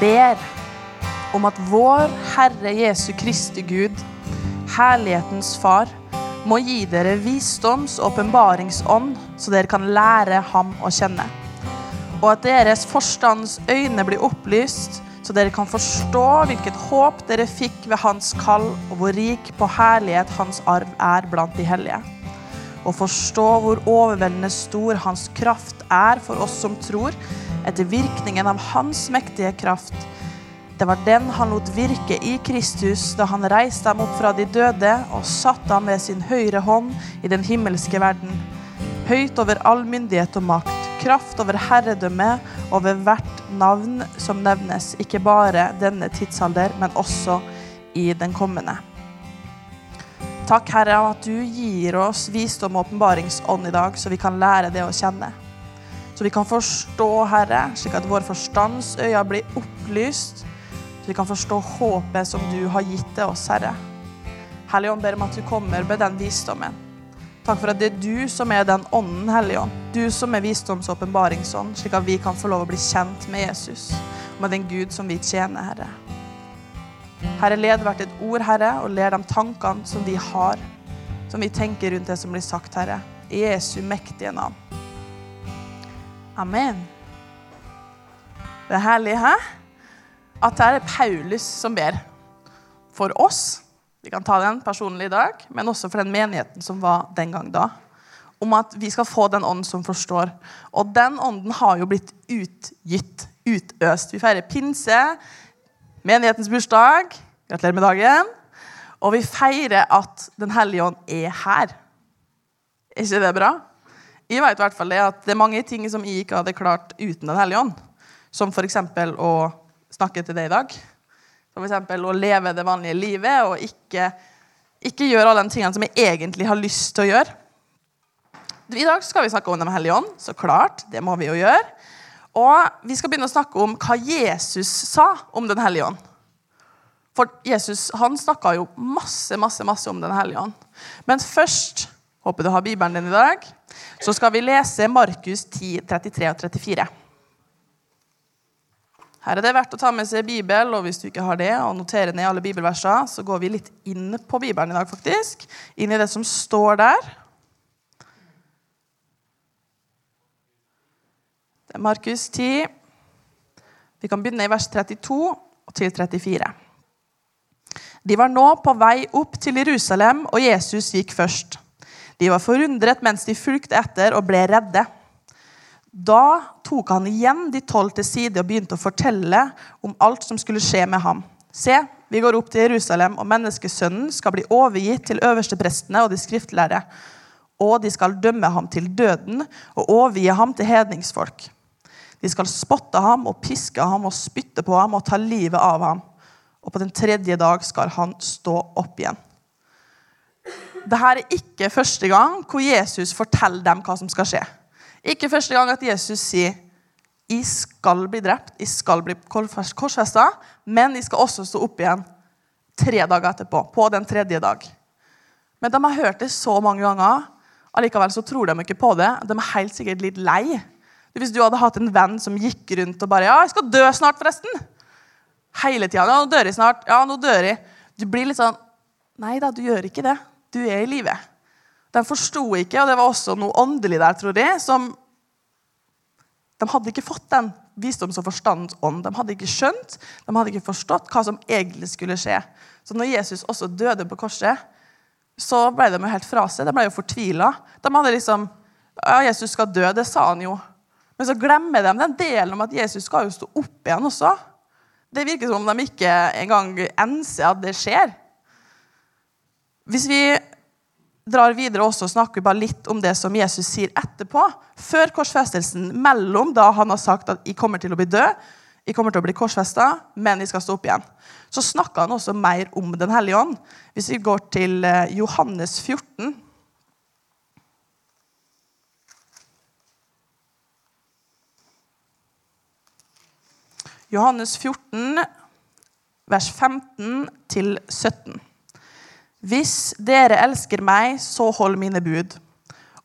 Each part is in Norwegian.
ber om at vår Herre Jesu Kristi Gud, herlighetens Far, må gi dere visdoms- og åpenbaringsånd, så dere kan lære ham å kjenne. Og at deres forstands øyne blir opplyst, så dere kan forstå hvilket håp dere fikk ved hans kall, og hvor rik på herlighet hans arv er blant de hellige. Og forstå hvor overveldende stor hans kraft er for oss som tror, etter virkningen av hans mektige kraft. Det var den han lot virke i Kristus da han reiste ham opp fra de døde og satte ham ved sin høyre hånd i den himmelske verden. Høyt over all myndighet og makt, kraft over herredømme, over hvert navn som nevnes, ikke bare denne tidsalder, men også i den kommende. Takk, Herre, at du gir oss visdom og åpenbaringsånd i dag, så vi kan lære det å kjenne. Så vi kan forstå, Herre, slik at vår forstandsøyne blir opplyst. Så vi kan forstå håpet som du har gitt til oss, Herre. Hellige Ånd, ber om at du kommer med den visdommen. Takk for at det er du som er den ånden, Hellige Ånd. Du som er visdoms- og åpenbaringsånd, slik at vi kan få lov å bli kjent med Jesus. Og med den Gud som vi tjener, Herre. Herre, led hvert et ord, Herre, og led de tankene som vi har, som vi tenker rundt det som blir sagt, Herre. I Jesu mektige navn. Amen. Det er herlig, hæ? At det er Paulus som ber for oss. Vi kan ta den personlig i dag, men også for den menigheten som var den gang da. Om at vi skal få den ånden som forstår. Og den ånden har jo blitt utgitt, utøst. Vi feirer pinse, menighetens bursdag. Gratulerer med dagen. Og vi feirer at Den hellige ånd er her. Er ikke det bra? Jeg vet i hvert fall det at det er mange ting som jeg ikke hadde klart uten Den hellige ånd. Som f.eks. å snakke til deg i dag. F.eks. å leve det vanlige livet og ikke, ikke gjøre alle de tingene som jeg egentlig har lyst til å gjøre. I dag skal vi snakke om Den hellige ånd. Så klart, det må vi jo gjøre. Og vi skal begynne å snakke om hva Jesus sa om Den hellige ånd. For Jesus han snakka jo masse masse, masse om Den hellige ånd. Men først håper du har Bibelen din i dag, så skal vi lese Markus 10, 33 og 34. Her er det verdt å ta med seg Bibel, og hvis du ikke har det, og notere ned alle bibelversene, så går vi litt inn på Bibelen i dag, faktisk. Inn i det som står der. Det er Markus 10. Vi kan begynne i vers 32 og til 34. De var nå på vei opp til Jerusalem, og Jesus gikk først. De var forundret mens de fulgte etter og ble redde. Da tok han igjen de tolv til side og begynte å fortelle om alt som skulle skje med ham. Se, vi går opp til Jerusalem, og menneskesønnen skal bli overgitt til øversteprestene og de skriftlærde. Og de skal dømme ham til døden og overgi ham til hedningsfolk. De skal spotte ham og piske ham og spytte på ham og ta livet av ham. Og på den tredje dag skal han stå opp igjen. Dette er ikke første gang hvor Jesus forteller dem hva som skal skje. Ikke første gang at Jesus sier jeg skal bli drept, jeg skal bli korsfesta, men jeg skal også stå opp igjen tre dager etterpå. På den tredje dag. Men de har hørt det så mange ganger, allikevel så tror de ikke på det. De er helt sikkert litt lei. Hvis du hadde hatt en venn som gikk rundt og bare 'Ja, jeg skal dø snart, forresten.' Hele tida. 'Ja, nå dør jeg snart.' 'Ja, nå dør jeg.' Du blir litt sånn Nei da, du gjør ikke det. Du er i live. De forsto ikke, og det var også noe åndelig der, tror jeg, som De hadde ikke fått den visdoms- og forstandsånd. De hadde ikke skjønt, de hadde ikke forstått hva som egentlig skulle skje. Så når Jesus også døde på korset, så ble de jo helt fra seg. De ble jo fortvila. De hadde liksom Ja, Jesus skal dø, det sa han jo. Men så glemmer de den delen om at Jesus skal jo stå opp igjen også. Det virker som om de ikke engang enser at det skjer. Hvis vi drar videre også og snakker bare litt om det som Jesus sier etterpå. Før korsfestelsen, mellom da han har sagt at 'jeg kommer til å bli død', 'jeg kommer til å bli korsfesta, men jeg skal stå opp igjen'. Så snakker han også mer om Den hellige ånd. Hvis vi går til eh, Johannes 14 Johannes 14, vers 15 til 17. Hvis dere elsker meg, så hold mine bud.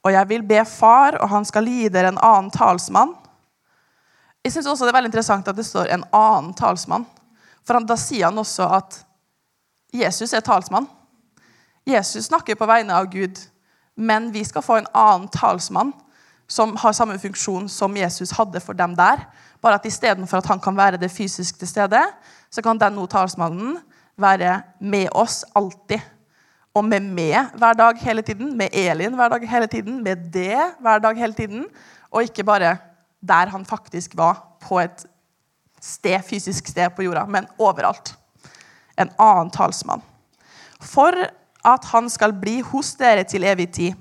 Og jeg vil be Far, og han skal gi dere en annen talsmann. Jeg synes også det er veldig interessant at det står 'en annen talsmann'. For da sier han også at Jesus er talsmann. Jesus snakker på vegne av Gud, men vi skal få en annen talsmann som har samme funksjon som Jesus hadde for dem der. Bare at istedenfor at han kan være det fysisk til stede, så kan den nå talsmannen være med oss alltid. Og med meg hver dag hele tiden, med Elin hver dag hele tiden, med det hver dag hele tiden. Og ikke bare der han faktisk var, på et sted, fysisk sted på jorda, men overalt. En annen talsmann. For at han skal bli hos dere til evig tid.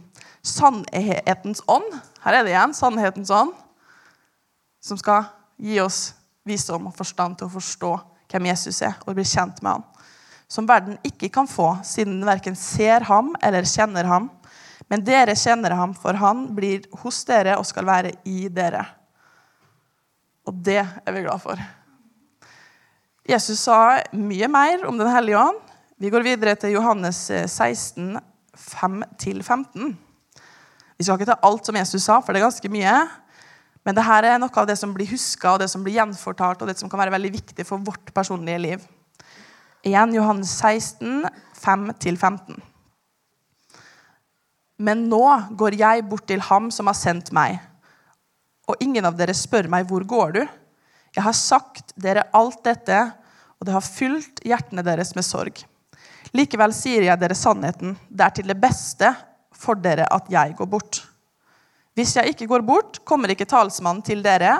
Sannhetens ånd. Her er det igjen sannhetens ånd. Som skal gi oss visdom og forstand til å forstå hvem Jesus er, og bli kjent med han som verden ikke kan få, siden den verken ser ham eller kjenner ham. Men dere kjenner ham, for han blir hos dere og skal være i dere. Og det er vi glad for. Jesus sa mye mer om Den hellige ånd. Vi går videre til Johannes 16, 5-15. Vi skal ikke ta alt som Jesus sa, for det er ganske mye. Men dette er noe av det som blir huska og det som blir gjenfortalt, og det som kan være veldig viktig for vårt personlige liv. Igjen Johannes 16, 5-15. Men nå går jeg bort til ham som har sendt meg, og ingen av dere spør meg, hvor går du? Jeg har sagt dere alt dette, og det har fylt hjertene deres med sorg. Likevel sier jeg dere sannheten. Det er til det beste for dere at jeg går bort. Hvis jeg ikke går bort, kommer ikke talsmannen til dere,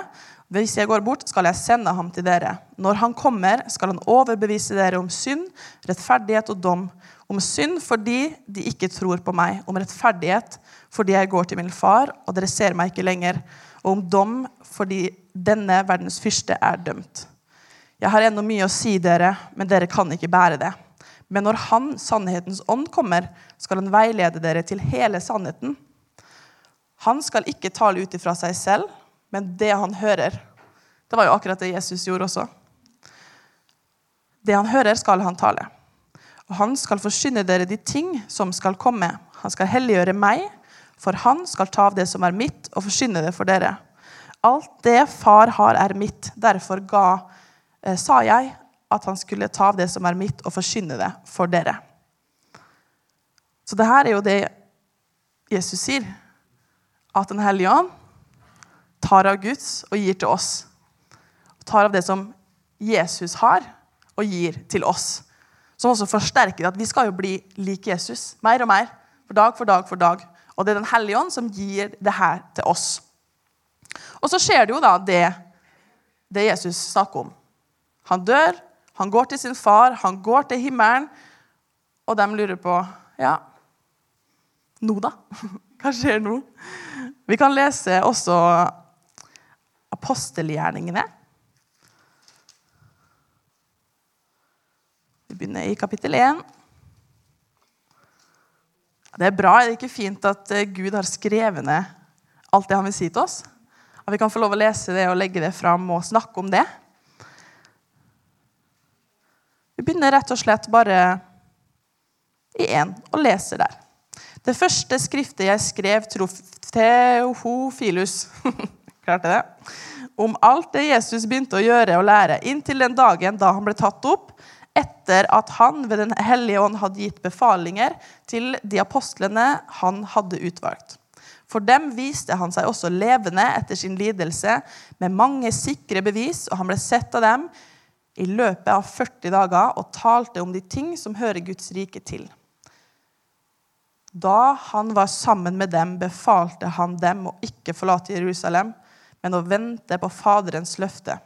hvis jeg går bort, skal jeg sende ham til dere. Når han kommer, skal han overbevise dere om synd, rettferdighet og dom. Om synd fordi de ikke tror på meg. Om rettferdighet fordi jeg går til min far, og dere ser meg ikke lenger. Og om dom fordi denne verdens fyrste er dømt. Jeg har ennå mye å si dere, men dere kan ikke bære det. Men når Han, sannhetens ånd, kommer, skal han veilede dere til hele sannheten. Han skal ikke tale ut ifra seg selv men det han hører Det var jo akkurat det Jesus gjorde også. Det han hører, skal han tale. Og han skal forsyne dere de ting som skal komme. Han skal helliggjøre meg, for han skal ta av det som er mitt, og forsyne det for dere. Alt det far har, er mitt. Derfor ga, eh, sa jeg at han skulle ta av det som er mitt, og forsyne det for dere. Så det her er jo det Jesus sier. At Den hellige ånd tar av Guds og gir til oss. Tar av det som Jesus har, og gir til oss. Som også forsterker at vi skal jo bli lik Jesus. Mer og mer. For dag for dag for dag. Og det er Den hellige ånd som gir det her til oss. Og så skjer det jo da det, det Jesus snakker om. Han dør, han går til sin far, han går til himmelen, og de lurer på Ja, nå, da? Hva skjer nå? Vi kan lese også apostelgjerningene. Vi begynner i kapittel 1. Det er bra, er det ikke fint at eh, Gud har skrevet ned alt det han vil si til oss? At vi kan få lov å lese det og legge det fram og snakke om det? Vi begynner rett og slett bare i én og leser der. Det første skriftet jeg skrev Teofilus Klarte det? Om alt det Jesus begynte å gjøre og lære, inntil den dagen da han ble tatt opp, etter at han ved Den hellige ånd hadde gitt befalinger til de apostlene han hadde utvalgt. For dem viste han seg også levende etter sin lidelse med mange sikre bevis, og han ble sett av dem i løpet av 40 dager og talte om de ting som hører Guds rike til. Da han var sammen med dem, befalte han dem å ikke forlate Jerusalem, men å vente på Faderens løfte.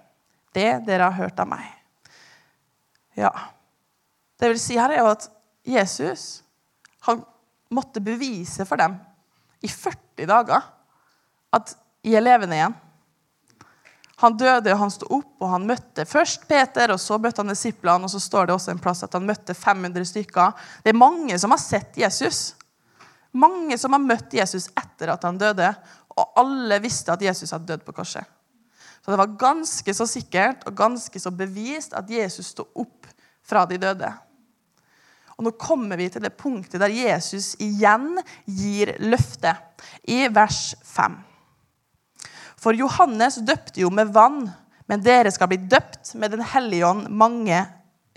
Det dere har hørt av meg. Ja. Det vil si her er jo at Jesus han måtte bevise for dem i 40 dager at jeg er levende igjen. Han døde, og han sto opp, og han møtte først Peter, og så møtte han disiplene, og så står det også en plass at han møtte 500 stykker. Det er mange som har sett Jesus. Mange som har møtt Jesus etter at han døde, og alle visste at Jesus hadde dødd på korset. Så det var ganske så sikkert og ganske så bevist at Jesus sto opp fra de døde. Og Nå kommer vi til det punktet der Jesus igjen gir løftet, i vers 5. For Johannes døpte jo med vann, men dere skal bli døpt med Den hellige ånd mange,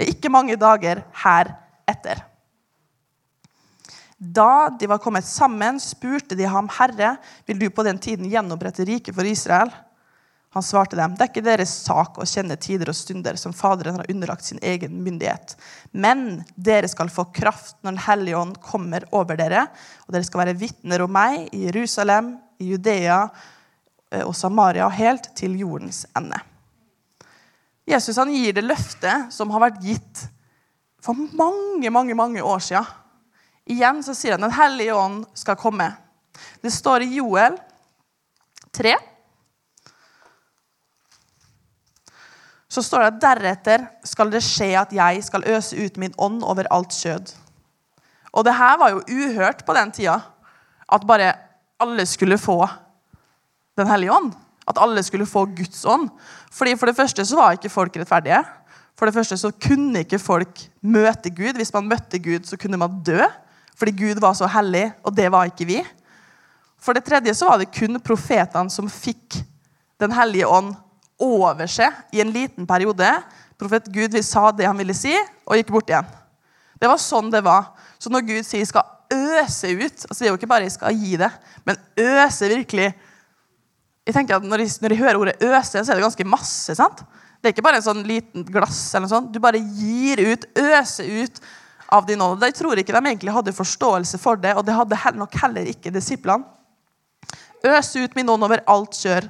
ikke mange dager heretter. Da de var kommet sammen, spurte de ham, 'Herre, vil du på den tiden gjenopprette riket for Israel?' Han svarte dem, 'Det er ikke deres sak å kjenne tider og stunder som Faderen har underlagt sin egen myndighet.' 'Men dere skal få kraft når Den hellige ånd kommer over dere.' 'Og dere skal være vitner om meg i Jerusalem, i Judea eh, og Samaria, helt til jordens ende.' Jesus han gir det løftet som har vært gitt for mange, mange, mange år siden. Igjen så sier han Den hellige ånd skal komme. Det står i Joel 3. Så står det at deretter skal det skje at jeg skal øse ut min ånd over alt kjød. Og det her var jo uhørt på den tida. At bare alle skulle få Den hellige ånd. At alle skulle få Guds ånd. Fordi For det første så var ikke folk rettferdige. For det første så kunne ikke folk møte Gud. Hvis man møtte Gud, så kunne man dø. Fordi Gud var så hellig, og det var ikke vi. For det tredje så var det kun profetene som fikk Den hellige ånd over seg i en liten periode. Profet Gud sa det han ville si, og gikk bort igjen. Det var sånn det var. Så når Gud sier 'skal øse ut' altså Det er jo ikke bare 'jeg skal gi det', men øse virkelig jeg tenker at Når de, når jeg hører ordet 'øse', så er det ganske masse. sant? Det er ikke bare en sånn liten glass. eller noe sånt. Du bare gir ut, øser ut av din ånd. Jeg tror ikke de egentlig hadde forståelse for det, og det hadde nok heller ikke disiplene. Øs ut min ånd over alt kjør.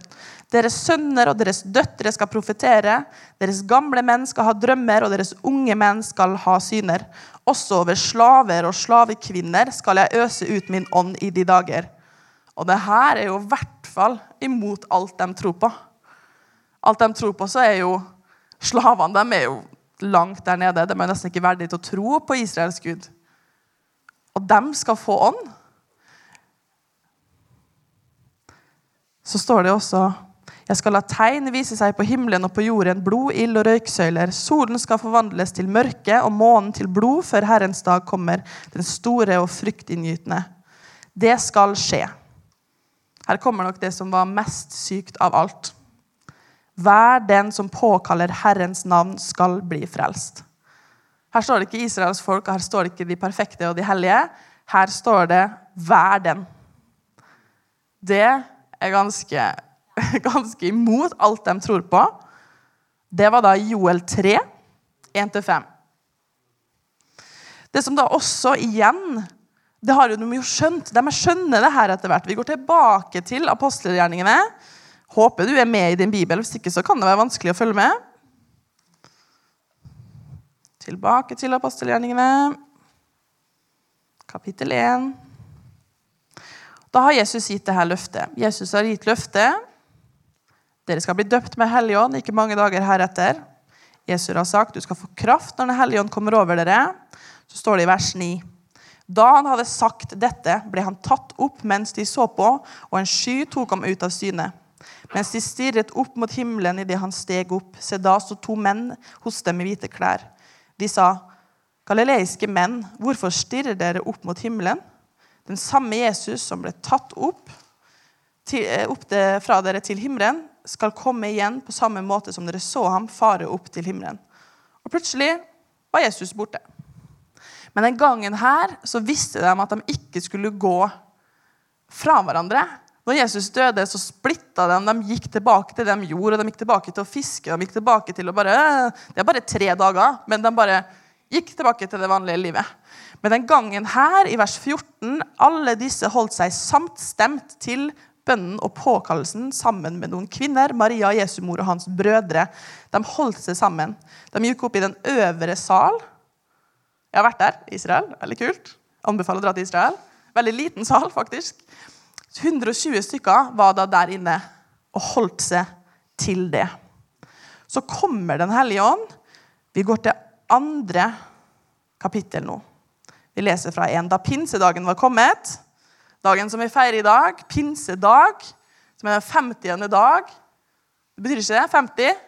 Deres sønner og deres døtre skal profetere. Deres gamle menn skal ha drømmer, og deres unge menn skal ha syner. Også over slaver og slavekvinner skal jeg øse ut min ånd i de dager. Og det her er jo i hvert fall imot alt de tror på. Alt de tror på, så er jo slavene de er jo langt der nede. De er nesten ikke verdige til å tro på Israels Gud. Og de skal få ånd. Så står det også jeg skal la tegn vise seg på himmelen og på jorden, blod, ild og røyksøyler. Solen skal forvandles til mørke og månen til blod før Herrens dag kommer, den store og fryktinngytende. Det skal skje. Her kommer nok det som var mest sykt av alt. Hver den som påkaller Herrens navn, skal bli frelst. Her står det ikke Israels folk, og her står det ikke de perfekte og de hellige. Her står det 'hver den'. Det er ganske, ganske imot alt de tror på. Det var da Joel 3, 1-5. Det som da også igjen Det har jo de jo skjønt. De skjønner det her etter hvert. Vi går tilbake til apostelgjerningene. Håper du er med i din bibel, hvis ikke så kan det være vanskelig å følge med. Tilbake til apostelgjerningene, kapittel 1. Da har Jesus gitt dette løftet. Jesus har gitt løftet. Dere skal bli døpt med Hellig ånd ikke mange dager heretter. Jesus har sagt du skal få kraft når Den hellige ånd kommer over dere. Så står det i vers 9. Da han hadde sagt dette, ble han tatt opp mens de så på, og en sky tok ham ut av syne. Mens de stirret opp mot himmelen idet han steg opp, se da sto to menn hos dem i hvite klær. De sa, Galileiske menn, hvorfor stirrer dere opp mot himmelen? Den samme Jesus som ble tatt opp, til, eh, opp det, fra dere til himmelen, skal komme igjen på samme måte som dere så ham fare opp til himmelen. Og plutselig var Jesus borte. Men den gangen her så visste de at de ikke skulle gå fra hverandre. Når Jesus døde, så splitta de. De gikk tilbake til det de gjorde. De gikk tilbake til å fiske. De gikk tilbake til å bare, Det er bare tre dager, men de bare gikk tilbake til det vanlige livet. Men den gangen her, i vers 14, alle disse holdt seg samstemt til bønnen og påkallelsen sammen med noen kvinner, Maria, Jesu mor og hans brødre. De holdt seg sammen. De gikk opp i den øvre sal. Jeg har vært der, Israel. Veldig kult. Anbefaler å dra til Israel. Veldig liten sal, faktisk. 120 stykker var da der inne og holdt seg til det. Så kommer Den hellige ånd. Vi går til andre kapittel nå. Vi leser fra en da pinsedagen var kommet. Dagen som vi feirer i dag, pinsedag, som er den 50. dag. Det betyr ikke det? 50?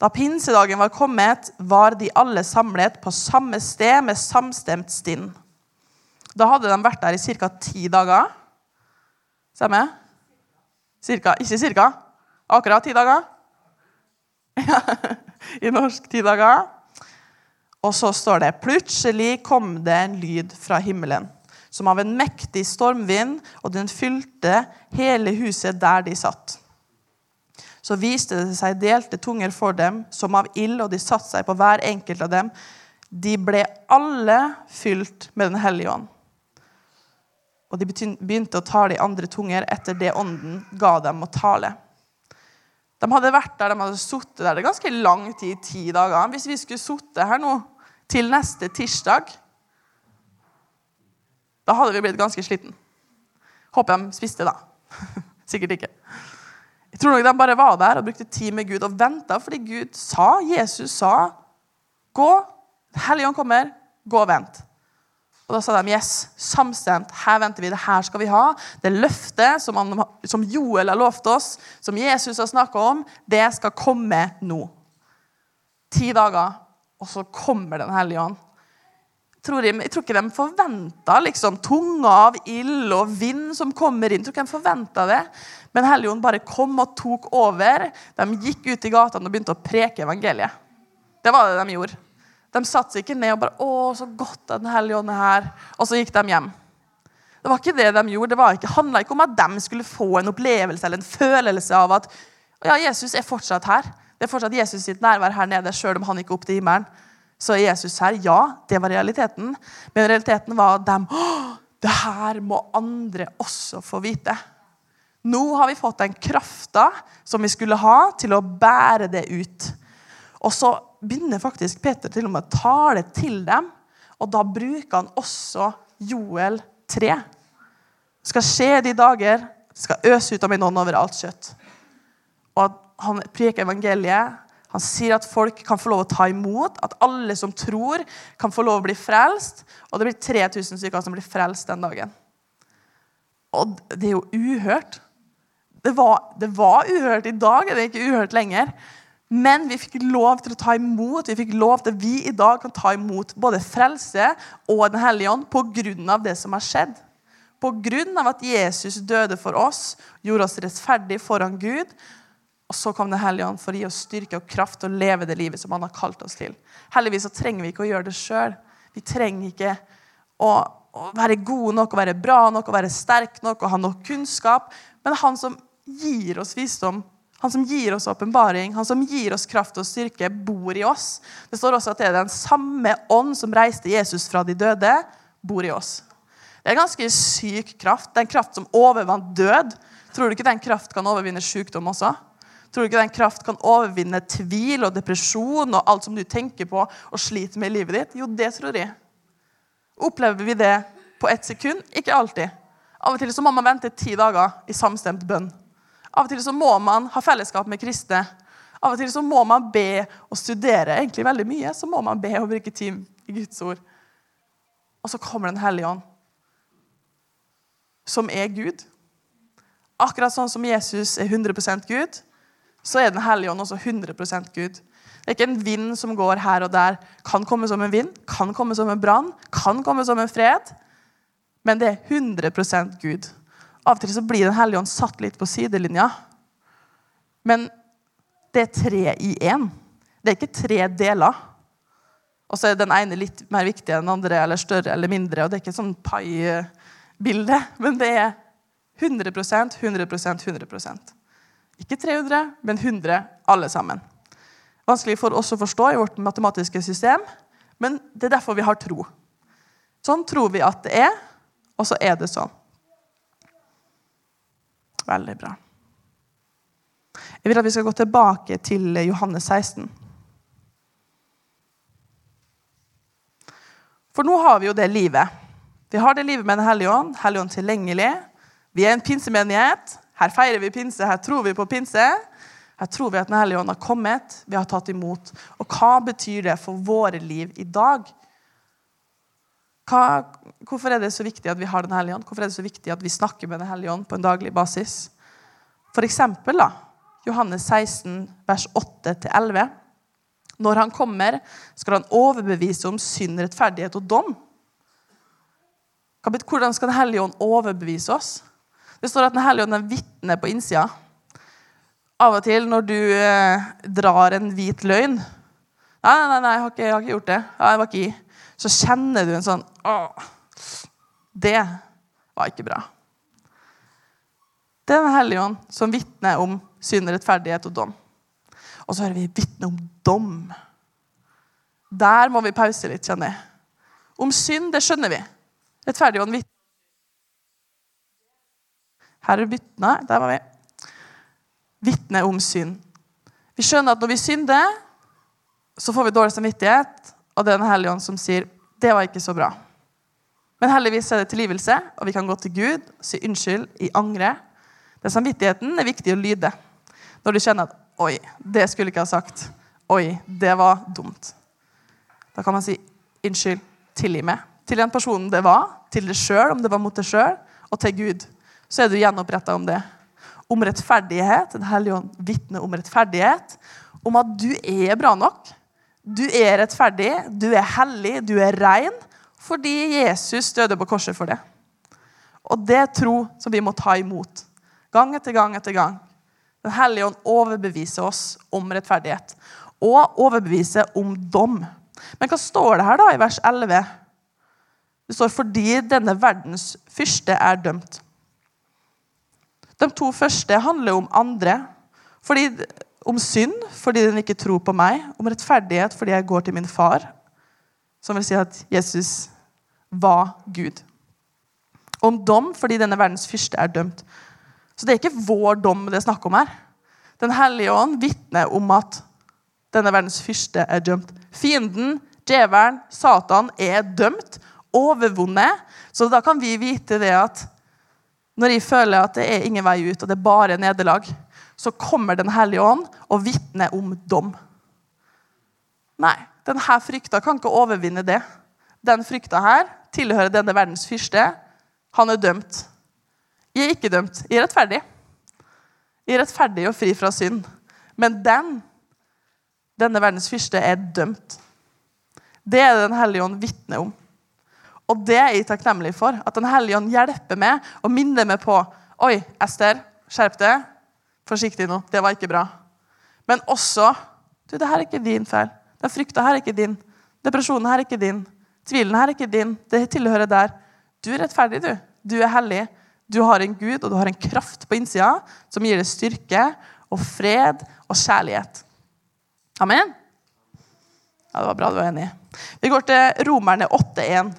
Da pinsedagen var kommet, var de alle samlet på samme sted med samstemt stinn. Da hadde de vært der i ca. ti dager. Stemmer? Cirka, ikke cirka. Akkurat ti dager. Ja, I norsk ti dager. Og så står det plutselig kom det en lyd fra himmelen, som av en mektig stormvind, og den fylte hele huset der de satt. Så viste det seg delte tunger for dem, som av ild, og de satte seg på hver enkelt av dem. De ble alle fylt med Den hellige ånd. Og de begynte å tale i andre tunger etter det ånden ga dem å tale. De hadde vært der, de hadde sittet der. Det er ganske lang tid, ti dager. Hvis vi skulle sittet her nå til neste tirsdag, da hadde vi blitt ganske sliten. Håper de spiste, da. Sikkert ikke. Jeg tror nok de bare var der og brukte tid med Gud og venta fordi Gud sa, Jesus sa, gå, Helligånd kommer, gå og vent. Og da sa de yes, samstemt. Her venter vi. Det her skal vi ha. Det løftet som, han, som Joel har lovt oss, som Jesus har snakka om, det skal komme nå. Ti dager, og så kommer Den hellige ånd. Tror, jeg, jeg tror ikke de forventa liksom, tunga av ild og vind som kommer inn. Jeg tror ikke de forventa det. Men Helligånd bare kom og tok over. De gikk ut i gatene og begynte å preke evangeliet. Det var det de gjorde. De satte seg ikke ned og bare 'Å, så godt Den hellige ånd er her.' Og så gikk de hjem. Det var ikke det de gjorde. Det ikke, handla ikke om at de skulle få en opplevelse eller en følelse av at ja, Jesus er fortsatt her. Det er fortsatt Jesus sitt nærvær her nede, sjøl om han gikk opp til himmelen. Så er Jesus her. Ja, det var realiteten. Men realiteten var at de Å, det her må andre også få vite. Nå har vi fått den krafta som vi skulle ha til å bære det ut. Og så begynner faktisk Peter til og med å tale til dem. Og da bruker han også Joel 3. Det skal skje de dager, det skal øse ut av min ånd over alt kjøtt. Og Han preker evangeliet. Han sier at folk kan få lov å ta imot, at alle som tror, kan få lov å bli frelst. Og det blir 3000 stykker som blir frelst den dagen. Og det er jo uhørt. Det var, det var uhørt. I dag er det ikke uhørt lenger. Men vi fikk lov til å ta imot. Vi fikk lov til at vi i dag kan ta imot både frelse og Den hellige ånd pga. det som har skjedd. Pga. at Jesus døde for oss, gjorde oss rettferdig foran Gud. Og så kom Den hellige ånd for å gi oss styrke og kraft til å leve det livet som han har kalt oss til. Heldigvis så trenger vi ikke å gjøre det sjøl. Vi trenger ikke å, å være gode nok, å være bra nok, å være sterk nok og ha nok kunnskap. Men han som gir oss visdom han som gir oss åpenbaring, han som gir oss kraft og styrke, bor i oss. Det står også at det er den samme ånd som reiste Jesus fra de døde, bor i oss. Det er en ganske syk kraft. Det er en kraft som overvant død. Tror du ikke den kraft kan overvinne sykdom også? Tror du ikke den kraft kan overvinne tvil og depresjon og alt som du tenker på og sliter med i livet ditt? Jo, det tror jeg. Opplever vi det på ett sekund? Ikke alltid. Av og til så må man vente ti dager i samstemt bønn. Av og til så må man ha fellesskap med kristne. Av og til så må man be og studere egentlig veldig mye. Så må man be og bruke tid i Guds ord. Og så kommer Den hellige ånd, som er Gud. Akkurat sånn som Jesus er 100% Gud, så er Den hellige ånd også 100% Gud. Det er ikke en vind som går her og der. Kan komme som en vind, kan komme som en brann, kan komme som en fred. Men det er 100% Gud. Av og til så blir Den hellige ånd satt litt på sidelinja. Men det er tre i én. Det er ikke tre deler. Og så er den ene litt mer viktig enn den andre, eller større eller mindre. og Det er ikke sånn pai-bilde, men det er 100% 100% 100% Ikke 300, men 100 alle sammen. Vanskelig for oss å forstå i vårt matematiske system, men det er derfor vi har tro. Sånn tror vi at det er, og så er det sånn. Veldig bra. Jeg vil at vi skal gå tilbake til Johannes 16. For nå har vi jo det livet Vi har det livet med Den hellige ånd. Hellige ånd tilgjengelig. Vi er en pinsemenighet. Her feirer vi pinse, her tror vi på pinse. Her tror vi at Den hellige ånd har kommet, vi har tatt imot. Og hva betyr det for våre liv i dag? Hva, hvorfor er det så viktig at vi har Den hellige ånd? Hvorfor er det så viktig at vi snakker med Den hellige ånd på en daglig basis? For eksempel da, Johannes 16, vers 8-11. Når han kommer, skal han overbevise om synd, rettferdighet og dom. Hvordan skal Den hellige ånd overbevise oss? Det står at Den hellige ånd er vitne på innsida. Av og til når du eh, drar en hvit løgn Nei, nei, nei, jeg har ikke, jeg har ikke gjort det. Jeg var ikke i. Så kjenner du en sånn Åh, det var ikke bra. Det er Den hellige ånd som vitner om synd, rettferdighet og dom. Og så hører vi vitne om dom. Der må vi pause litt, kjenner jeg. Om synd, det skjønner vi. Rettferdig ånd vitner. Her er vitne. Der var vi. Vitne om synd. Vi skjønner at når vi synder, så får vi dårlig samvittighet, og det er Den hellige ånd som sier det var ikke så bra. Men heldigvis er det tilgivelse, og vi kan gå til Gud si unnskyld i angre. Den samvittigheten er viktig å lyde når du kjenner at oi, det skulle jeg ikke ha sagt. Oi, det var dumt. Da kan man si unnskyld, tilgi meg. Til den personen det var, til deg sjøl, om det var mot deg sjøl, og til Gud. Så er du gjenoppretta om det. Om rettferdighet. Den hellige ånd vitner om rettferdighet. Om at du er bra nok. Du er rettferdig, du er hellig, du er rein fordi Jesus døde på korset for det. Og det er tro som vi må ta imot. Gang etter gang etter gang. Den hellige ånd overbeviser oss om rettferdighet. Og overbeviser om dom. Men hva står det her da i vers 11? Det står 'fordi denne verdens fyrste er dømt'. De to første handler om andre. Fordi, om synd fordi den ikke tror på meg. Om rettferdighet fordi jeg går til min far. Som vil si at Jesus var Gud. Om dom fordi denne verdens fyrste er dømt. Så det er ikke vår dom det er snakk om her. Den hellige ånd vitner om at denne verdens fyrste er dømt. Fienden, djevelen, Satan er dømt, overvunnet. Så da kan vi vite det at når jeg føler at det er ingen vei ut, og det er bare nederlag, så kommer Den hellige ånd og vitner om dom. Nei, denne frykta kan ikke overvinne det. Den frykta her tilhører denne verdens fyrste. Han er dømt. Jeg er ikke dømt. Jeg er rettferdig. Jeg er rettferdig og fri fra synd. Men den, denne verdens fyrste, er dømt. Det er Den hellige ånd vitner om. Og det er jeg takknemlig for. At Den hellige ånd hjelper meg og minner meg på Oi, Ester, skjerp deg. Forsiktig nå. Det var ikke bra. Men også Du, det her er ikke din feil. Den frykta her er ikke din. Depresjonen her er ikke din. Tvilen her er ikke din. Det tilhører der. Du er rettferdig, du. Du er hellig. Du har en Gud, og du har en kraft på innsida som gir deg styrke og fred og kjærlighet. Amen? Ja, Det var bra du var enig. Vi går til Romerne 8,1.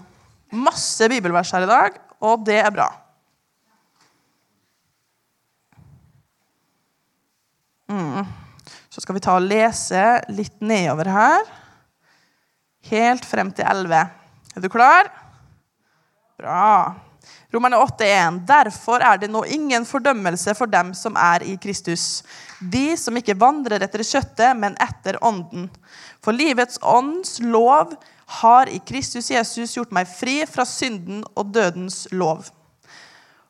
Masse bibelvers her i dag, og det er bra. Mm. Så skal vi ta og lese litt nedover her. Helt frem til 11. Er du klar? Bra. Romerne 8,1. Derfor er det nå ingen fordømmelse for dem som er i Kristus. De som ikke vandrer etter kjøttet, men etter ånden. For livets ånds lov har i Kristus Jesus gjort meg fri fra synden og dødens lov.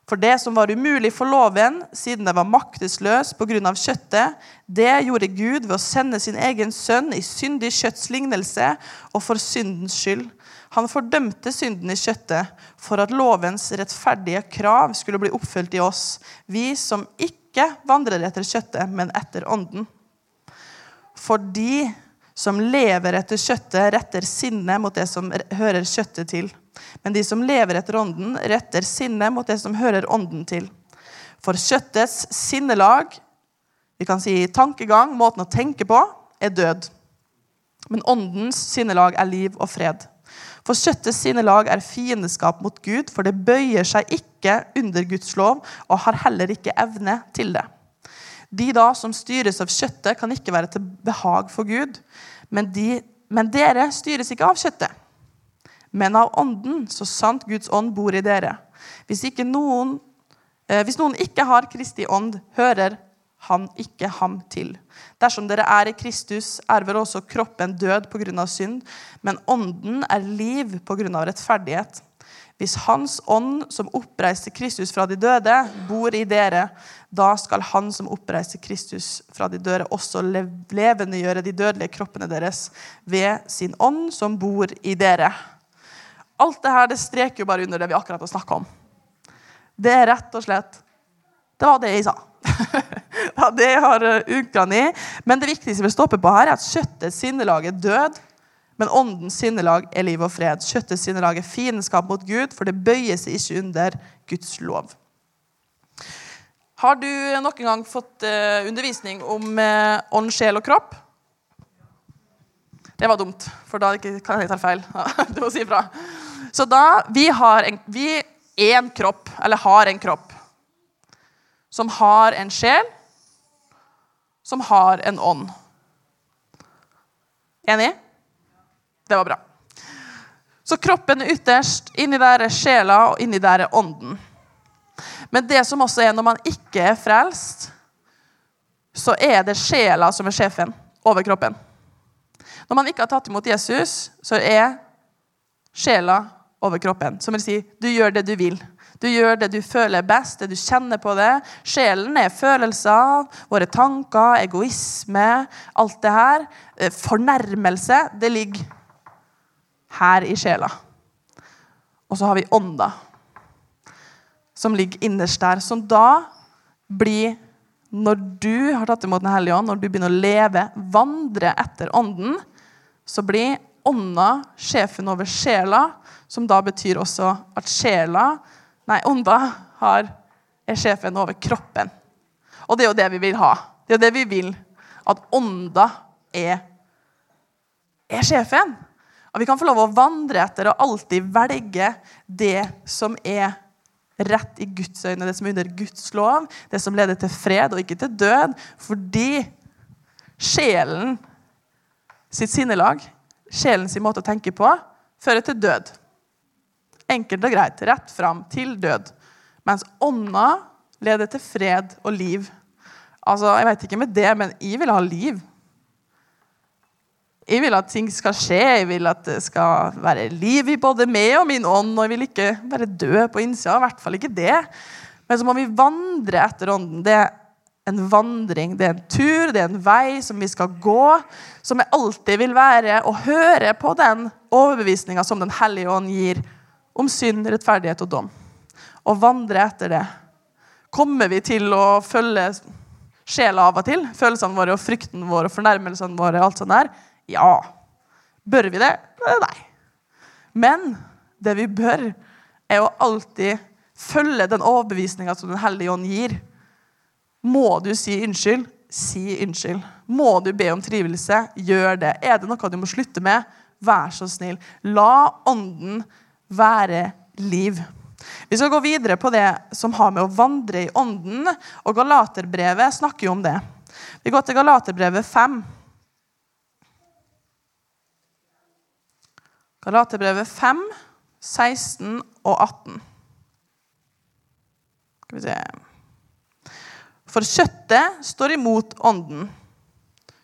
For det som var umulig for loven, siden det var maktesløs pga. kjøttet, det gjorde Gud ved å sende sin egen sønn i syndig kjøtts lignelse og for syndens skyld. Han fordømte synden i kjøttet for at lovens rettferdige krav skulle bli oppfylt i oss, vi som ikke vandrer etter kjøttet, men etter ånden. For de som lever etter kjøttet, retter sinnet mot det som hører kjøttet til. Men de som lever etter ånden, retter sinnet mot det som hører ånden til. For kjøttets sinnelag, vi kan si tankegang, måten å tenke på, er død. Men åndens sinnelag er liv og fred. For kjøttets sinnelag er fiendeskap mot Gud, for det bøyer seg ikke under Guds lov og har heller ikke evne til det. De da som styres av kjøttet, kan ikke være til behag for Gud. Men, de, men dere styres ikke av kjøttet, men av ånden, så sant Guds ånd bor i dere. Hvis, noen, eh, hvis noen ikke har Kristi ånd, hører han ikke ham til. Dersom dere er i Kristus, er vel også kroppen død pga. synd, men ånden er liv pga. rettferdighet. Hvis Hans ånd, som oppreiste Kristus fra de døde, bor i dere, da skal Han som oppreiste Kristus fra de døde, også levendegjøre de dødelige kroppene deres ved sin ånd, som bor i dere. Alt det her det streker jo bare under det vi akkurat har snakka om. Det er rett og slett Det var det jeg sa. ja, det har eh, ukene i. Men det viktigste vi stopper på her, er at kjøttets sinnelag er død, men åndens sinnelag er liv og fred. Kjøttets sinnelag er fiendskap mot Gud, for det bøyer seg ikke under Guds lov. Har du noen gang fått uh, undervisning om uh, ånd, sjel og kropp? Det var dumt, for da kan jeg ta feil. du må si ifra. Så da Vi har en, vi en kropp, eller har en kropp som har en sjel, som har en ånd. Enig? Det var bra. Så kroppen er ytterst. Inni der er sjela, og inni der er ånden. Men det som også er når man ikke er frelst, så er det sjela som er sjefen over kroppen. Når man ikke har tatt imot Jesus, så er sjela over kroppen. Som vil si, du gjør det du vil. Du gjør det du føler best, det du kjenner på det. Sjelen er følelser, våre tanker, egoisme, alt det her. Eh, fornærmelse, det ligger her i sjela. Og så har vi ånda, som ligger innerst der. Som da blir Når du har tatt imot Den hellige ånd, når du begynner å leve, vandre etter ånden, så blir ånda sjefen over sjela, som da betyr også at sjela Nei, ånda har, er sjefen over kroppen. Og det er jo det vi vil ha. Det er jo det vi vil. At ånda er, er sjefen. At vi kan få lov å vandre etter og alltid velge det som er rett i Guds øyne, det som er under Guds lov, det som leder til fred og ikke til død. Fordi sjelen sitt sinnelag, sjelen sin måte å tenke på, fører til død. Enkelt og greit. Rett fram til død. Mens ånda leder til fred og liv. Altså, Jeg vet ikke med det, men jeg vil ha liv. Jeg vil at ting skal skje, jeg vil at det skal være liv i både meg og min ånd. Og jeg vil ikke være død på innsida. I hvert fall ikke det. Men så må vi vandre etter ånden. Det er en vandring, det er en tur, det er en vei som vi skal gå. Som jeg alltid vil være å høre på den overbevisninga som Den hellige ånd gir om synd, rettferdighet og dom. Og vandre etter det. Kommer vi til å følge sjela av og til? Følelsene våre og frykten vår og fornærmelsene våre? alt sånt der? Ja. Bør vi det? Nei. Men det vi bør, er å alltid følge den overbevisninga som Den hellige ånd gir. Må du si unnskyld? Si unnskyld. Må du be om trivelse? Gjør det. Er det noe du må slutte med? Vær så snill. La Ånden være liv. Vi skal gå videre på det som har med å vandre i ånden, og Galaterbrevet snakker jo om det. Vi går til Galaterbrevet 5. Galaterbrevet 5, 16 og 18. Skal vi se For kjøttet står imot ånden.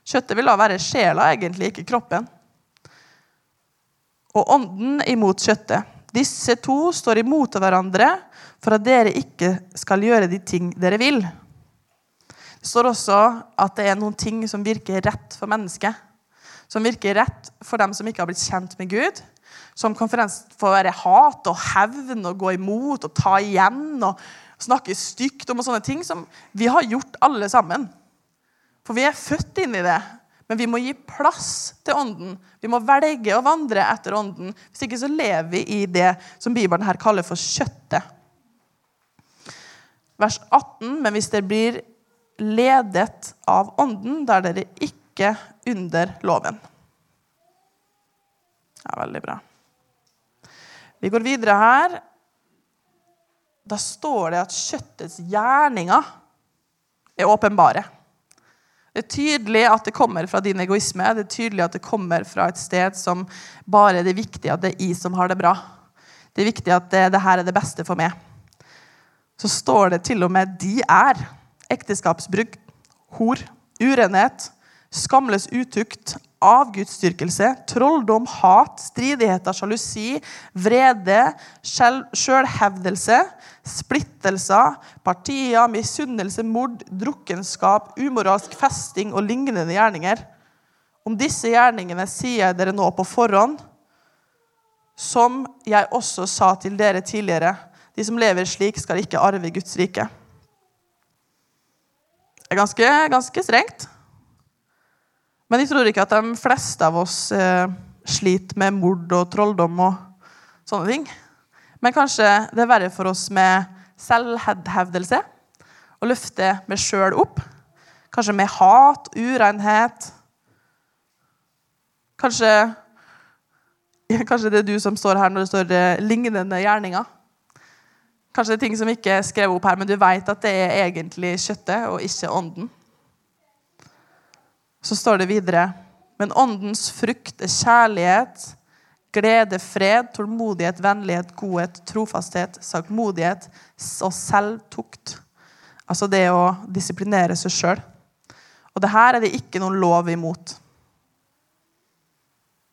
Kjøttet vil da være sjela, egentlig, ikke kroppen. Og ånden imot kjøttet. Disse to står imot hverandre for at dere ikke skal gjøre de ting dere vil. Det står også at det er noen ting som virker rett for mennesket. Som virker rett for dem som ikke har blitt kjent med Gud. Som konferansen får være hat og hevn og gå imot og ta igjen og snakke stygt om og sånne ting som vi har gjort alle sammen. For vi er født inn i det. Men vi må gi plass til Ånden. Vi må velge å vandre etter Ånden. Hvis ikke så lever vi i det som Bibelen her kaller for kjøttet. Vers 18.: Men hvis dere blir ledet av Ånden, da er dere ikke under loven. Ja, veldig bra. Vi går videre her. Da står det at kjøttets gjerninger er åpenbare. Det er tydelig at det kommer fra din egoisme. Det er tydelig at det kommer fra et sted som bare det er viktig at det er jeg som har det bra. Det er viktig at det, det her er det beste for meg. Så står det til og med 'de er'. Ekteskapsbruk, hor, urenhet, skamløs utukt, avgudsdyrkelse, trolldom, hat, stridigheter, sjalusi, vrede, sjølhevdelse, splittelser, partier, misunnelse, mord, drukkenskap, umoralsk festing og lignende gjerninger. Om disse gjerningene sier jeg dere nå på forhånd, som jeg også sa til dere tidligere. De som lever slik, skal ikke arve Guds rike. Det er ganske, ganske strengt. Men jeg tror ikke at de fleste av oss eh, sliter med mord og trolldom og sånne ting. Men kanskje det er verre for oss med selvhevdelse. Å løfte meg sjøl opp. Kanskje med hat, urenhet. Kanskje, kanskje det er du som står her når det står eh, 'lignende gjerninger'. Kanskje det er ting som ikke er skrevet opp her, men du vet at det er egentlig kjøttet og ikke ånden. Så står det videre Men åndens frukt er kjærlighet, glede, fred, tålmodighet, vennlighet, godhet, trofasthet, sakmodighet og selvtukt. Altså det å disiplinere seg sjøl. Og det her er det ikke noen lov imot.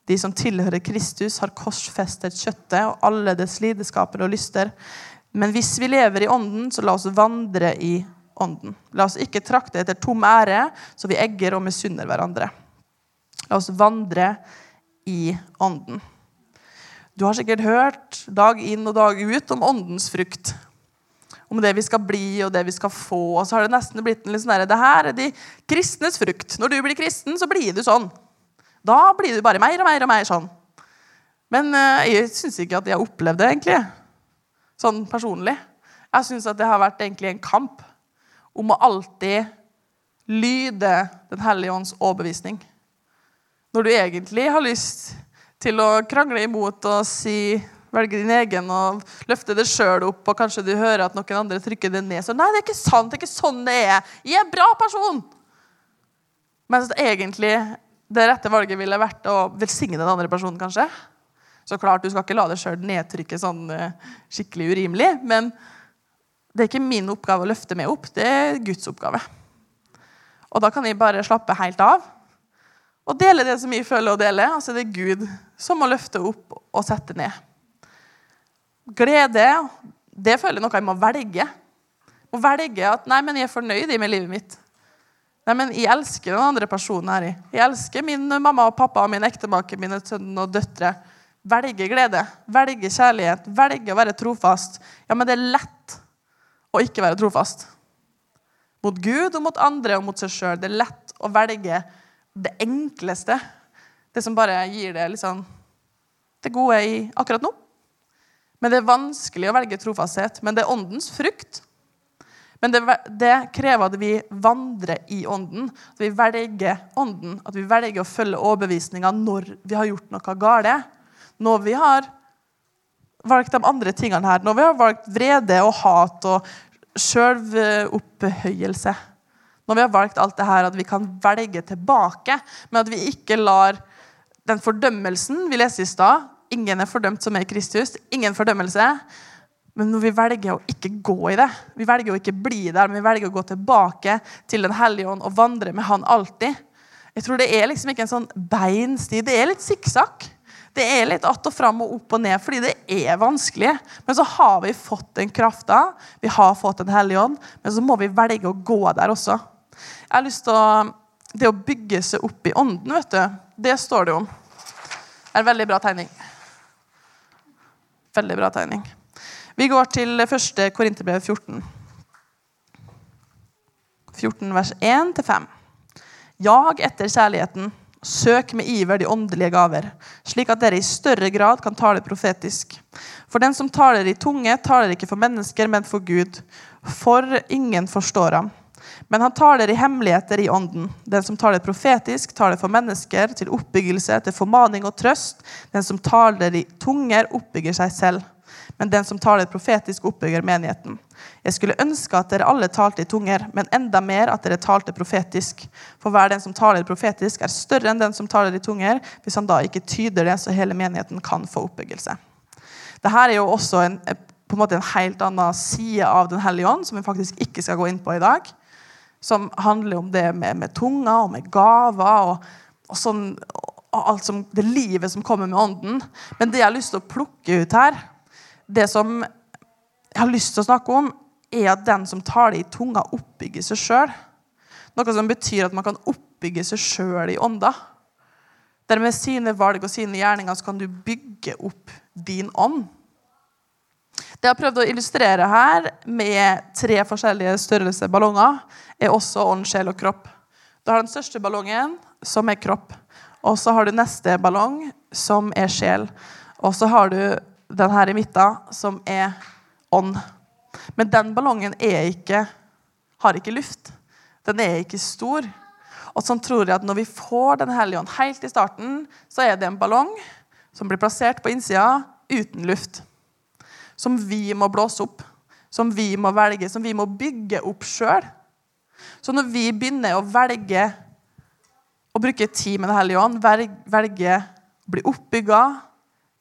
De som tilhører Kristus, har korsfestet kjøttet og alle dets lidenskaper og lyster. Men hvis vi lever i ånden, så la oss vandre i ånden. La oss ikke trakte etter tom ære, så vi egger og misunner hverandre. La oss vandre i ånden. Du har sikkert hørt dag inn og dag ut om åndens frukt. Om det vi skal bli og det vi skal få. Og så har det nesten blitt en litt sånn der, Det her er de kristnes frukt. Når du blir kristen, så blir du sånn. Da blir du bare mer og mer og mer sånn. Men eh, jeg syns ikke at jeg har opplevd det, egentlig. Sånn personlig. Jeg syns at det har vært egentlig en kamp om å alltid lyde Den hellige ånds overbevisning. Når du egentlig har lyst til å krangle imot og si velge din egen og løfte det sjøl opp, og kanskje du hører at noen andre trykker det ned. Så nei, det er ikke sant, det er ikke sånn det er. Jeg er en bra person. Mens egentlig det rette valget ville vært å velsigne den andre personen, kanskje. Så klart, du skal ikke la deg sjøl nedtrykke sånn eh, skikkelig urimelig, men det er ikke min oppgave å løfte meg opp, det er Guds oppgave. Og da kan jeg bare slappe helt av og dele det som jeg føler å dele. Altså det er Gud som må løfte opp og sette ned. Glede, det føler jeg noe jeg må velge. Jeg må velge at nei, men jeg er fornøyd med livet mitt. Nei, men Jeg elsker den andre personen her. Jeg elsker min mamma og pappa og min ektemake, mine sønner og døtre. Velge glede, velge kjærlighet, velge å være trofast. Ja, men det er lett å ikke være trofast. Mot Gud og mot andre og mot seg sjøl. Det er lett å velge det enkleste. Det som bare gir det liksom, det gode i akkurat nå. Men det er vanskelig å velge trofasthet. Men det er åndens frukt. Men det, det, krever at vi vandrer i ånden. At vi velger ånden. At vi velger å følge overbevisninga når vi har gjort noe galt. Når vi har valgt de andre tingene her. Når vi har valgt vrede og hat og sjølopphøyelse. Når vi har valgt alt det her, at vi kan velge tilbake, men at vi ikke lar den fordømmelsen vi leste i stad Ingen er fordømt som er Kristus. Ingen fordømmelse. Men når vi velger å ikke gå i det, vi velger å ikke bli der, men vi velger å gå tilbake til Den hellige ånd og vandre med Han alltid Jeg tror det er liksom ikke en sånn beinsti. Det er litt sikksakk. Det er litt att og fram og opp og ned fordi det er vanskelig. Men så har vi fått den krafta, vi har fått Den hellige ånd, men så må vi velge å gå der også. Jeg har lyst til å, Det å bygge seg opp i ånden, vet du, det står det om. Det er en veldig bra tegning. Veldig bra tegning. Vi går til første Korinterbrev 14. 14 vers 1-5. Jag etter kjærligheten. Søk med iver de åndelige gaver, slik at dere i større grad kan tale profetisk. For den som taler i tunge, taler ikke for mennesker, men for Gud. For ingen forstår ham. Men han taler i hemmeligheter i ånden. Den som taler profetisk, taler for mennesker, til oppbyggelse, til formaning og trøst. Den som taler i tunger, oppbygger seg selv. Men den som taler profetisk, oppbygger menigheten. Jeg skulle ønske at dere alle talte i tunger, men enda mer at dere talte profetisk. For hver den som taler profetisk, er større enn den som taler i tunger, hvis han da ikke tyder det, så hele menigheten kan få oppbyggelse. Dette er jo også en, på en, måte en helt annen side av Den hellige ånd, som vi faktisk ikke skal gå inn på i dag. Som handler om det med, med tunga og med gaver og, og, sånn, og alt som, det livet som kommer med ånden. Men det jeg har lyst til å plukke ut her, det som jeg har lyst til å snakke om, er at den som taler i tunga, oppbygger seg sjøl. Noe som betyr at man kan oppbygge seg sjøl i ånda. Der med sine valg og sine gjerninger så kan du bygge opp din ånd. Det jeg har prøvd å illustrere her med tre forskjellige størrelser ballonger, er også ånd, sjel og kropp. Du har den største ballongen, som er kropp. Og så har du neste ballong, som er sjel. Og så har du den her i midten, som er ånd. Men den ballongen ikke, har ikke luft. Den er ikke stor. Og sånn tror jeg at når vi får Den hellige ånd helt i starten, så er det en ballong som blir plassert på innsida uten luft. Som vi må blåse opp, som vi må velge, som vi må bygge opp sjøl. Så når vi begynner å velge å bruke tid med Den hellige ånd, velge å bli oppbygga,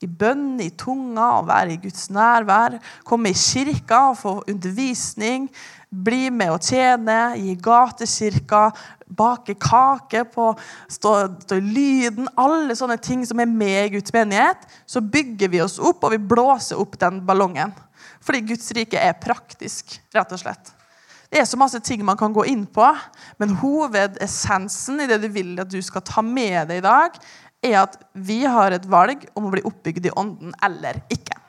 i bønn, i tunga, å være i Guds nærvær. Komme i kirka og få undervisning. Bli med og tjene gi gatekirka. Bake kake, på, stå, stå, i lyden. Alle sånne ting som er med i Guds menighet. Så bygger vi oss opp, og vi blåser opp den ballongen. Fordi Guds rike er praktisk, rett og slett. Det er så masse ting man kan gå inn på, men hovedessensen i det du vil at du skal ta med deg i dag, er at vi har et valg om å bli oppbygd i ånden eller ikke.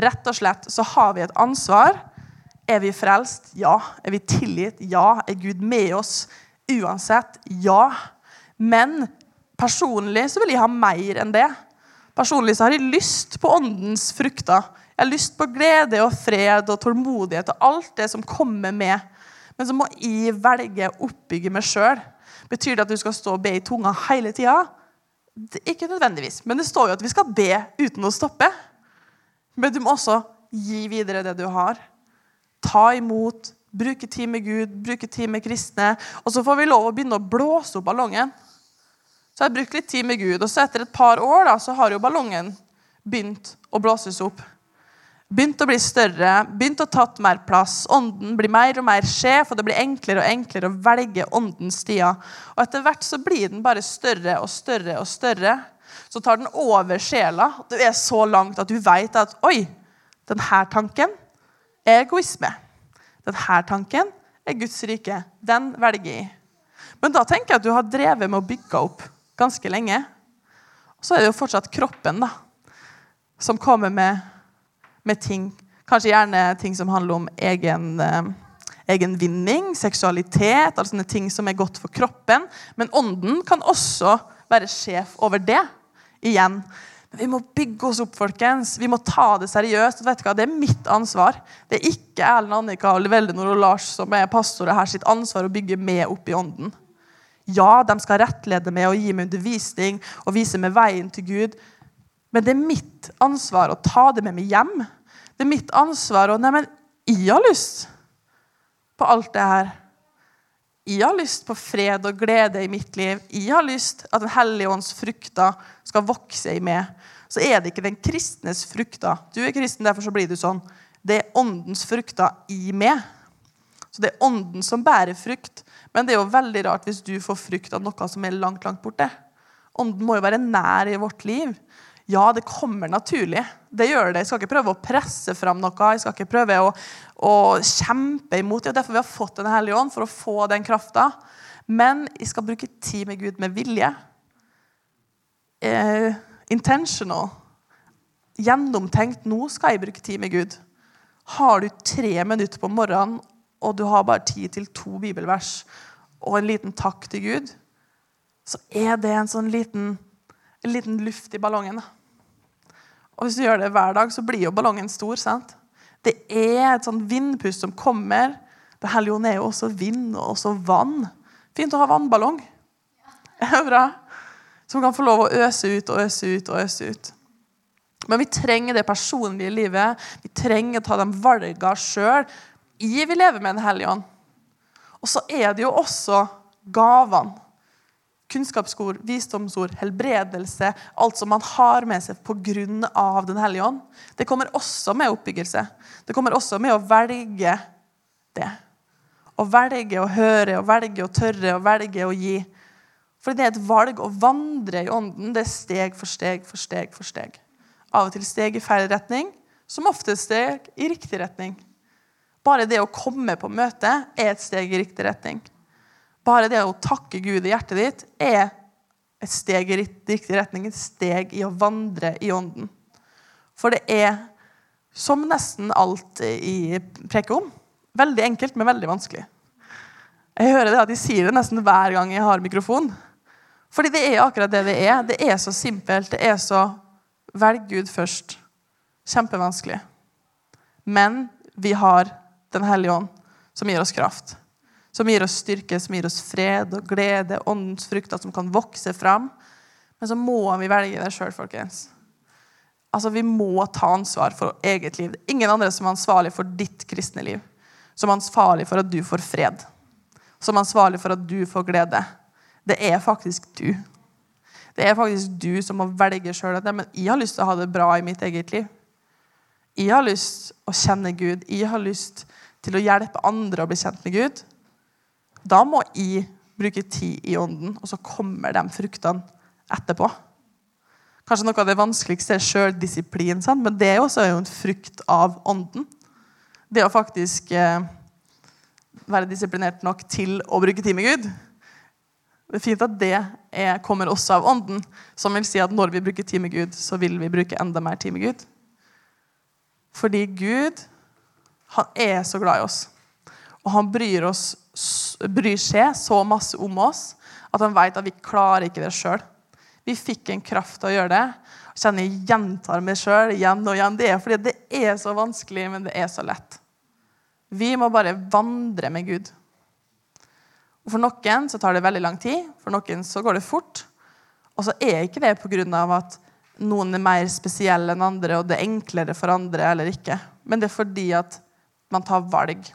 Rett og slett så har vi et ansvar. Er vi frelst? Ja. Er vi tilgitt? Ja. Er Gud med oss uansett? Ja. Men personlig så vil jeg ha mer enn det. Personlig så har jeg lyst på åndens frukter. Jeg har lyst på glede og fred og tålmodighet og alt det som kommer med. Men så må jeg velge å oppbygge meg sjøl. Betyr det at du skal stå og be i tunga hele tida? Ikke nødvendigvis, men det står jo at vi skal be uten å stoppe. Men du må også gi videre det du har. Ta imot, bruke tid med Gud, bruke tid med kristne. Og så får vi lov å begynne å blåse opp ballongen. Så jeg har brukt litt tid med Gud, og så etter et par år da, så har jo ballongen begynt å blåses opp begynt å bli større, begynt å tatt mer plass. Ånden blir mer og mer sjef, og det blir enklere og enklere å velge åndens stier. Og etter hvert så blir den bare større og større og større. Så tar den over sjela. Du er så langt at du vet at oi, denne tanken er egoisme. Denne tanken er Guds rike. Den velger jeg. Men da tenker jeg at du har drevet med å bygge opp ganske lenge. Og så er det jo fortsatt kroppen da, som kommer med med ting. Kanskje gjerne ting som handler om egen, eh, egen vinning, seksualitet, altså sånne ting som er godt for kroppen. Men ånden kan også være sjef over det. Igjen. Vi må bygge oss opp, folkens. Vi må ta det seriøst. hva? Det er mitt ansvar. Det er ikke Erlend Annika, Veldinor og Lars som er pastorer her sitt ansvar å bygge med opp i ånden. Ja, de skal rettlede meg og gi meg undervisning og vise meg veien til Gud. Men det er mitt ansvar å ta det med meg hjem. Det er mitt ansvar å Nei, men jeg har lyst på alt det her. Jeg har lyst på fred og glede i mitt liv. Jeg har lyst at Den hellige ånds frukter skal vokse i meg. Så er det ikke den kristnes frukter. Du er kristen, derfor så blir du sånn. Det er åndens frukter i meg. Så det er ånden som bærer frukt. Men det er jo veldig rart hvis du får frukt av noe som er langt, langt borte. Ånden må jo være nær i vårt liv. Ja, det kommer naturlig. Det gjør det. Jeg skal ikke prøve å presse fram noe. Jeg skal ikke prøve å, å kjempe imot. Det er derfor vi har fått Den hellige ånd, for å få den krafta. Men jeg skal bruke tid med Gud med vilje. Eh, intentional. Gjennomtenkt. Nå skal jeg bruke tid med Gud. Har du tre minutter på morgenen, og du har bare tid til to bibelvers og en liten takk til Gud, så er det en sånn liten, en liten luft i ballongen. da. Og hvis du gjør det hver dag, så blir jo ballongen stor. sant? Det er et sånn vindpust som kommer. Det hellige er jo også vind og også vann. Fint å ha vannballong. Ja. Bra. Som kan få lov å øse ut og øse ut og øse ut. Men vi trenger det personlige livet. Vi trenger å ta de valgene sjøl i vi lever med Den hellige ånd. Og så er det jo også gavene. Kunnskapsord, visdomsord, helbredelse. Alt som man har med seg pga. Den hellige ånd. Det kommer også med oppbyggelse. Det kommer også med å velge det. Å velge å høre, å velge å tørre, å velge å gi. For det er et valg å vandre i ånden. Det er steg for steg for steg for steg. Av og til steg i feil retning, som ofte steg i riktig retning. Bare det å komme på møte er et steg i riktig retning. Bare det å takke Gud i hjertet ditt er et steg i riktig retning, et steg i å vandre i ånden. For det er, som nesten alt i prekom, veldig enkelt, men veldig vanskelig. Jeg hører det at de sier det nesten hver gang jeg har mikrofon. Fordi det er akkurat det det er. Det er så simpelt. Det er så Velg Gud først. Kjempevanskelig. Men vi har Den hellige ånd, som gir oss kraft. Som gir oss styrke, som gir oss fred og glede, åndens frukter som kan vokse fram. Men så må vi velge det sjøl, folkens. Altså, Vi må ta ansvar for eget liv. Ingen andre som er ansvarlig for ditt kristne liv. Som er ansvarlig for at du får fred. Som er ansvarlig for at du får glede. Det er faktisk du. Det er faktisk du som må velge sjøl men jeg har lyst til å ha det bra i mitt eget liv. Jeg har lyst til å kjenne Gud. Jeg har lyst til å hjelpe andre å bli kjent med Gud. Da må jeg bruke tid i ånden, og så kommer de fruktene etterpå. Kanskje noe av det vanskeligste er sjøldisiplin, men det er også en frukt av ånden. Det å faktisk eh, være disiplinert nok til å bruke tid med Gud. Det er fint at det er, kommer også av Ånden, som vil si at når vi bruker tid med Gud, så vil vi bruke enda mer tid med Gud. Fordi Gud, han er så glad i oss. Og han bryr, oss, bryr seg så masse om oss at han vet at vi klarer ikke det sjøl. Vi fikk en kraft til å gjøre det. Jeg kjenner jeg gjentar meg sjøl igjen og igjen. Det er fordi det er så vanskelig, men det er så lett. Vi må bare vandre med Gud. Og For noen så tar det veldig lang tid, for noen så går det fort. Og så er ikke det pga. at noen er mer spesielle enn andre, og det er enklere for andre eller ikke. Men det er fordi at man tar valg.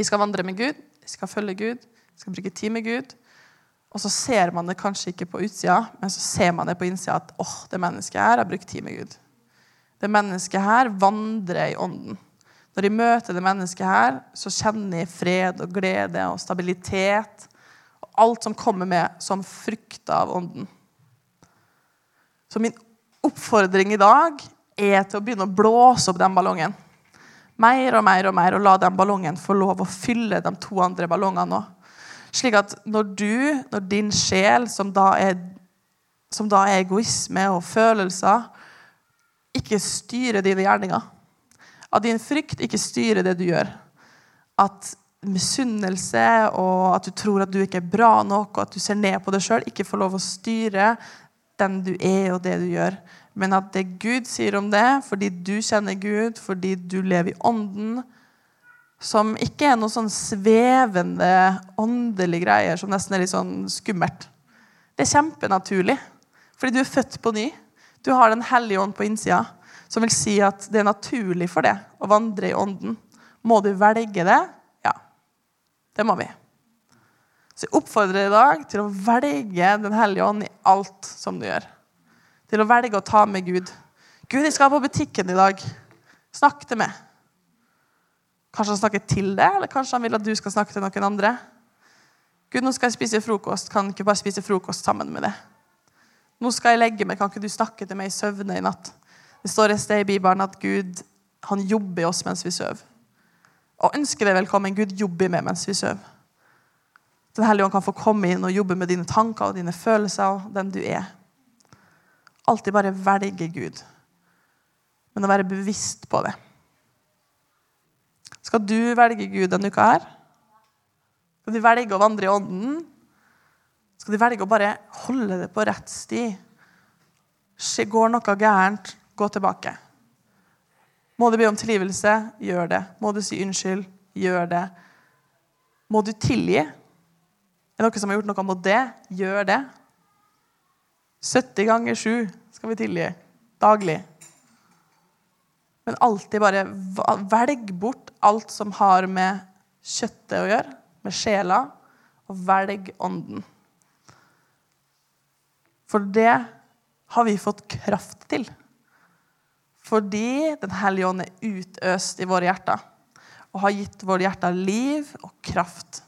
Jeg skal vandre med Gud, jeg skal følge Gud, jeg skal bruke tid med Gud. Og så ser man det kanskje ikke på utsida, men så ser man det på innsida at åh, oh, det mennesket her har brukt tid med Gud. Det mennesket her vandrer i ånden. Når jeg møter det mennesket her, så kjenner jeg fred og glede og stabilitet. Og alt som kommer med som frukt av ånden. Så min oppfordring i dag er til å begynne å blåse opp den ballongen. Mer og mer og mer, og la den ballongen få lov å fylle de to andre ballongene òg. Slik at når du, når din sjel, som da er, som da er egoisme og følelser, ikke styrer dine gjerninger at din frykt ikke styrer det du gjør. At misunnelse og at du tror at du ikke er bra nok, og at du ser ned på deg sjøl, ikke får lov å styre den du er, og det du gjør. Men at det Gud sier om det, fordi du kjenner Gud, fordi du lever i ånden, som ikke er noe sånn svevende åndelige greier som nesten er litt sånn skummelt. Det er kjempenaturlig, fordi du er født på ny. Du har Den hellige ånd på innsida. Som vil si at det er naturlig for deg å vandre i ånden. Må du velge det? Ja. Det må vi. Så jeg oppfordrer deg i dag til å velge Den hellige ånd i alt som du gjør. Til å velge å ta med Gud. Gud, jeg skal på butikken i dag. Snakk til meg. Kanskje han snakker til deg, eller kanskje han vil at du skal snakke til noen andre. Gud, nå skal jeg spise frokost. Kan ikke bare spise frokost sammen med deg? Nå skal jeg legge meg. Kan ikke du snakke til meg i søvne i natt? Det står et sted i Bibelen at Gud han jobber i oss mens vi sover. Og ønsker deg velkommen. Gud jobber med mens vi sover. Den hellige ånd kan få komme inn og jobbe med dine tanker og dine følelser og den du er. Alltid bare velge Gud, men å være bevisst på det. Skal du velge Gud denne uka her? Skal du velge å vandre i ånden? Skal du velge å bare holde det på rett sti? Går noe gærent, Gå tilbake. Må du be om tilgivelse? Gjør det. Må du si unnskyld? Gjør det. Må du tilgi? Er det noen som har gjort noe mot det? Gjør det. 70 ganger 7 skal vi tilgi. daglig. Men alltid bare velg bort alt som har med kjøttet å gjøre, med sjela, og velg ånden. For det har vi fått kraft til. Fordi Den hellige ånd er utøst i våre hjerter og har gitt våre hjerter liv og kraft.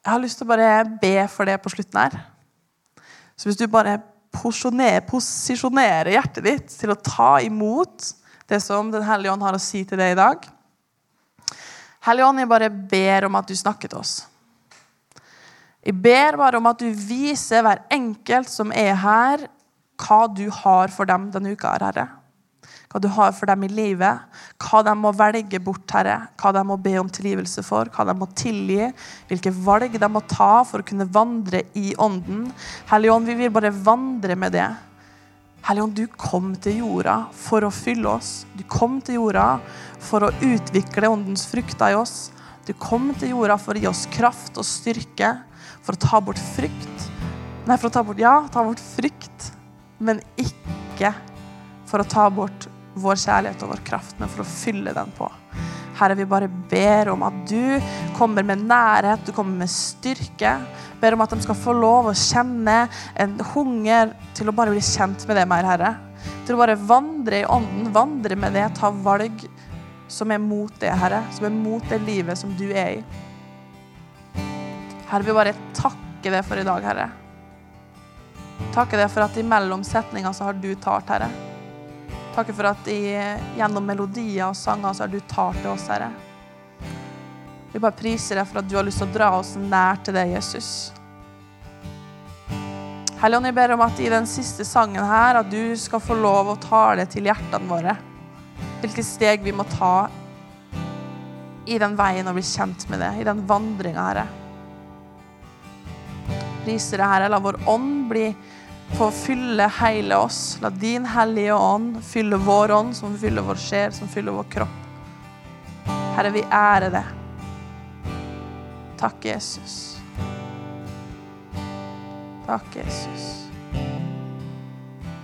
Jeg har lyst til å bare be for det på slutten her. Så hvis du bare posisjonerer, posisjonerer hjertet ditt til å ta imot det som Den hellige ånd har å si til deg i dag Hellige ånd, jeg bare ber om at du snakker til oss. Jeg ber bare om at du viser hver enkelt som er her, hva du har for dem denne uka, her, Herre. Hva du har for dem i livet, hva de må velge bort, Herre. Hva de må be om tilgivelse for, hva de må tilgi, hvilke valg de må ta for å kunne vandre i ånden. Hellige Ånd, vi vil bare vandre med det. Hellige Ånd, du kom til jorda for å fylle oss. Du kom til jorda for å utvikle åndens frukter i oss. Du kom til jorda for å gi oss kraft og styrke, for å ta bort frykt. Nei, for å ta bort, ja, ta bort frykt, men ikke for å ta bort vår kjærlighet og vår kraft, men for å fylle den på. Herre, vi bare ber om at du kommer med nærhet, du kommer med styrke. Ber om at de skal få lov å kjenne en hunger til å bare bli kjent med det mer, Herre. Til å bare vandre i ånden, vandre med det, ta valg som er mot det, Herre. Som er mot det livet som du er i. Herre, vi bare takker deg for i dag, Herre. Takker deg for at imellom setninga så har du talt, Herre. Takker for at i, gjennom melodier og sanger så har du talt til oss, Herre. Vi bare priser deg for at du har lyst til å dra oss nær til deg, Jesus. Helligånd, jeg ber om at i den siste sangen her, at du skal få lov å tale til hjertene våre. Hvilke steg vi må ta i den veien og bli kjent med det, i den vandringa, Herre. Priser deg, Herre. La vår ånd bli få fylle hele oss. La din hellige ånd fylle vår ånd, som fyller vår sjel, som fyller vår kropp. Herre, vi ærer det. Takk, Jesus. Takk, Jesus.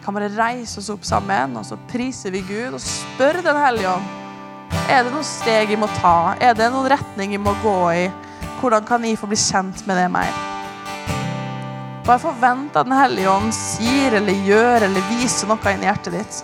Kan bare reise oss opp sammen, og så priser vi Gud og spør Den hellige ånd. Er det noen steg jeg må ta? Er det noen retning jeg må gå i? Hvordan kan jeg få bli kjent med det mer? Bare forventer at Den hellige ånd sier eller gjør eller viser noe inn i hjertet ditt.